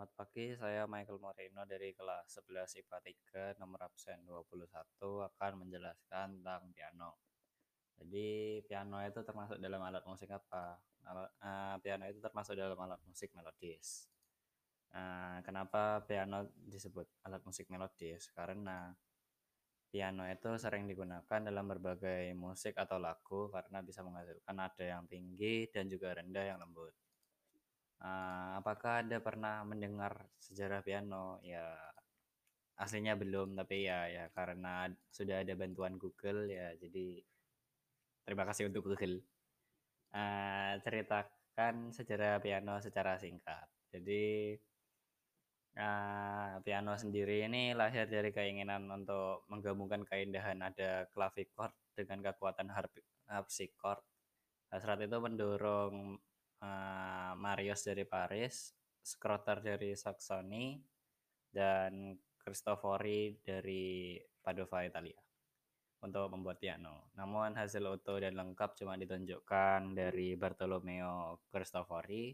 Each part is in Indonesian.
Selamat pagi, saya Michael Moreno dari kelas 11 IPA 3, nomor absen 21 akan menjelaskan tentang piano. Jadi piano itu termasuk dalam alat musik apa? Alat, uh, piano itu termasuk dalam alat musik melodis. Uh, kenapa piano disebut alat musik melodis? Karena piano itu sering digunakan dalam berbagai musik atau lagu karena bisa menghasilkan nada yang tinggi dan juga rendah yang lembut. Uh, apakah Anda pernah mendengar sejarah piano? Ya, aslinya belum, tapi ya ya karena sudah ada bantuan Google ya, jadi terima kasih untuk Google. Uh, ceritakan sejarah piano secara singkat. Jadi uh, piano sendiri ini lahir dari keinginan untuk menggabungkan keindahan ada klavikord dengan kekuatan harpsichord. Hasrat itu mendorong uh, Marius dari Paris, Skroter dari Saxony, dan Cristofori dari Padova, Italia untuk membuat piano. Namun hasil utuh dan lengkap cuma ditunjukkan dari Bartolomeo Cristofori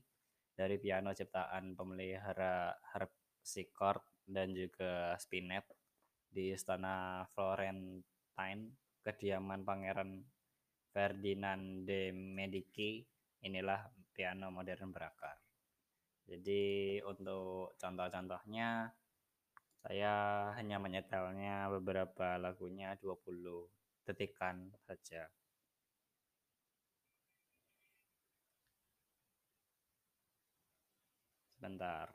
dari piano ciptaan pemelihara harpsichord dan juga spinet di istana Florentine kediaman Pangeran Ferdinand de Medici inilah piano modern berakar. Jadi untuk contoh-contohnya saya hanya menyetelnya beberapa lagunya 20 detikan saja. Sebentar.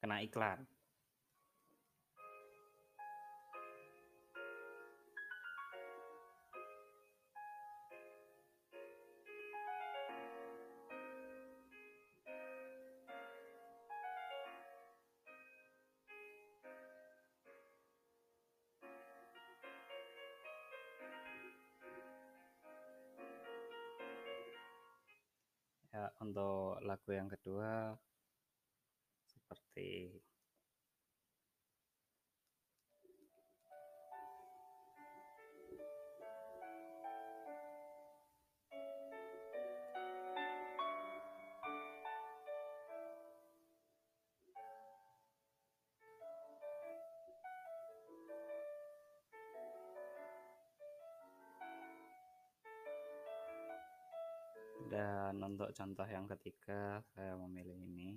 Kena iklan. Untuk lagu yang kedua seperti Dan untuk contoh yang ketiga, saya memilih ini.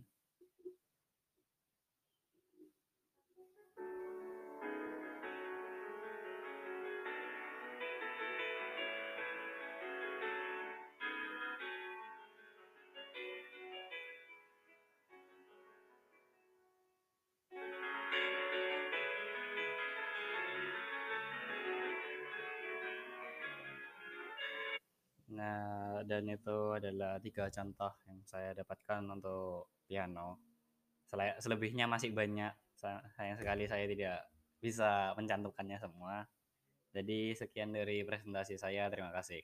Nah, dan itu adalah tiga contoh yang saya dapatkan untuk piano. Selebihnya masih banyak. Sayang sekali saya tidak bisa mencantumkannya semua. Jadi sekian dari presentasi saya. Terima kasih.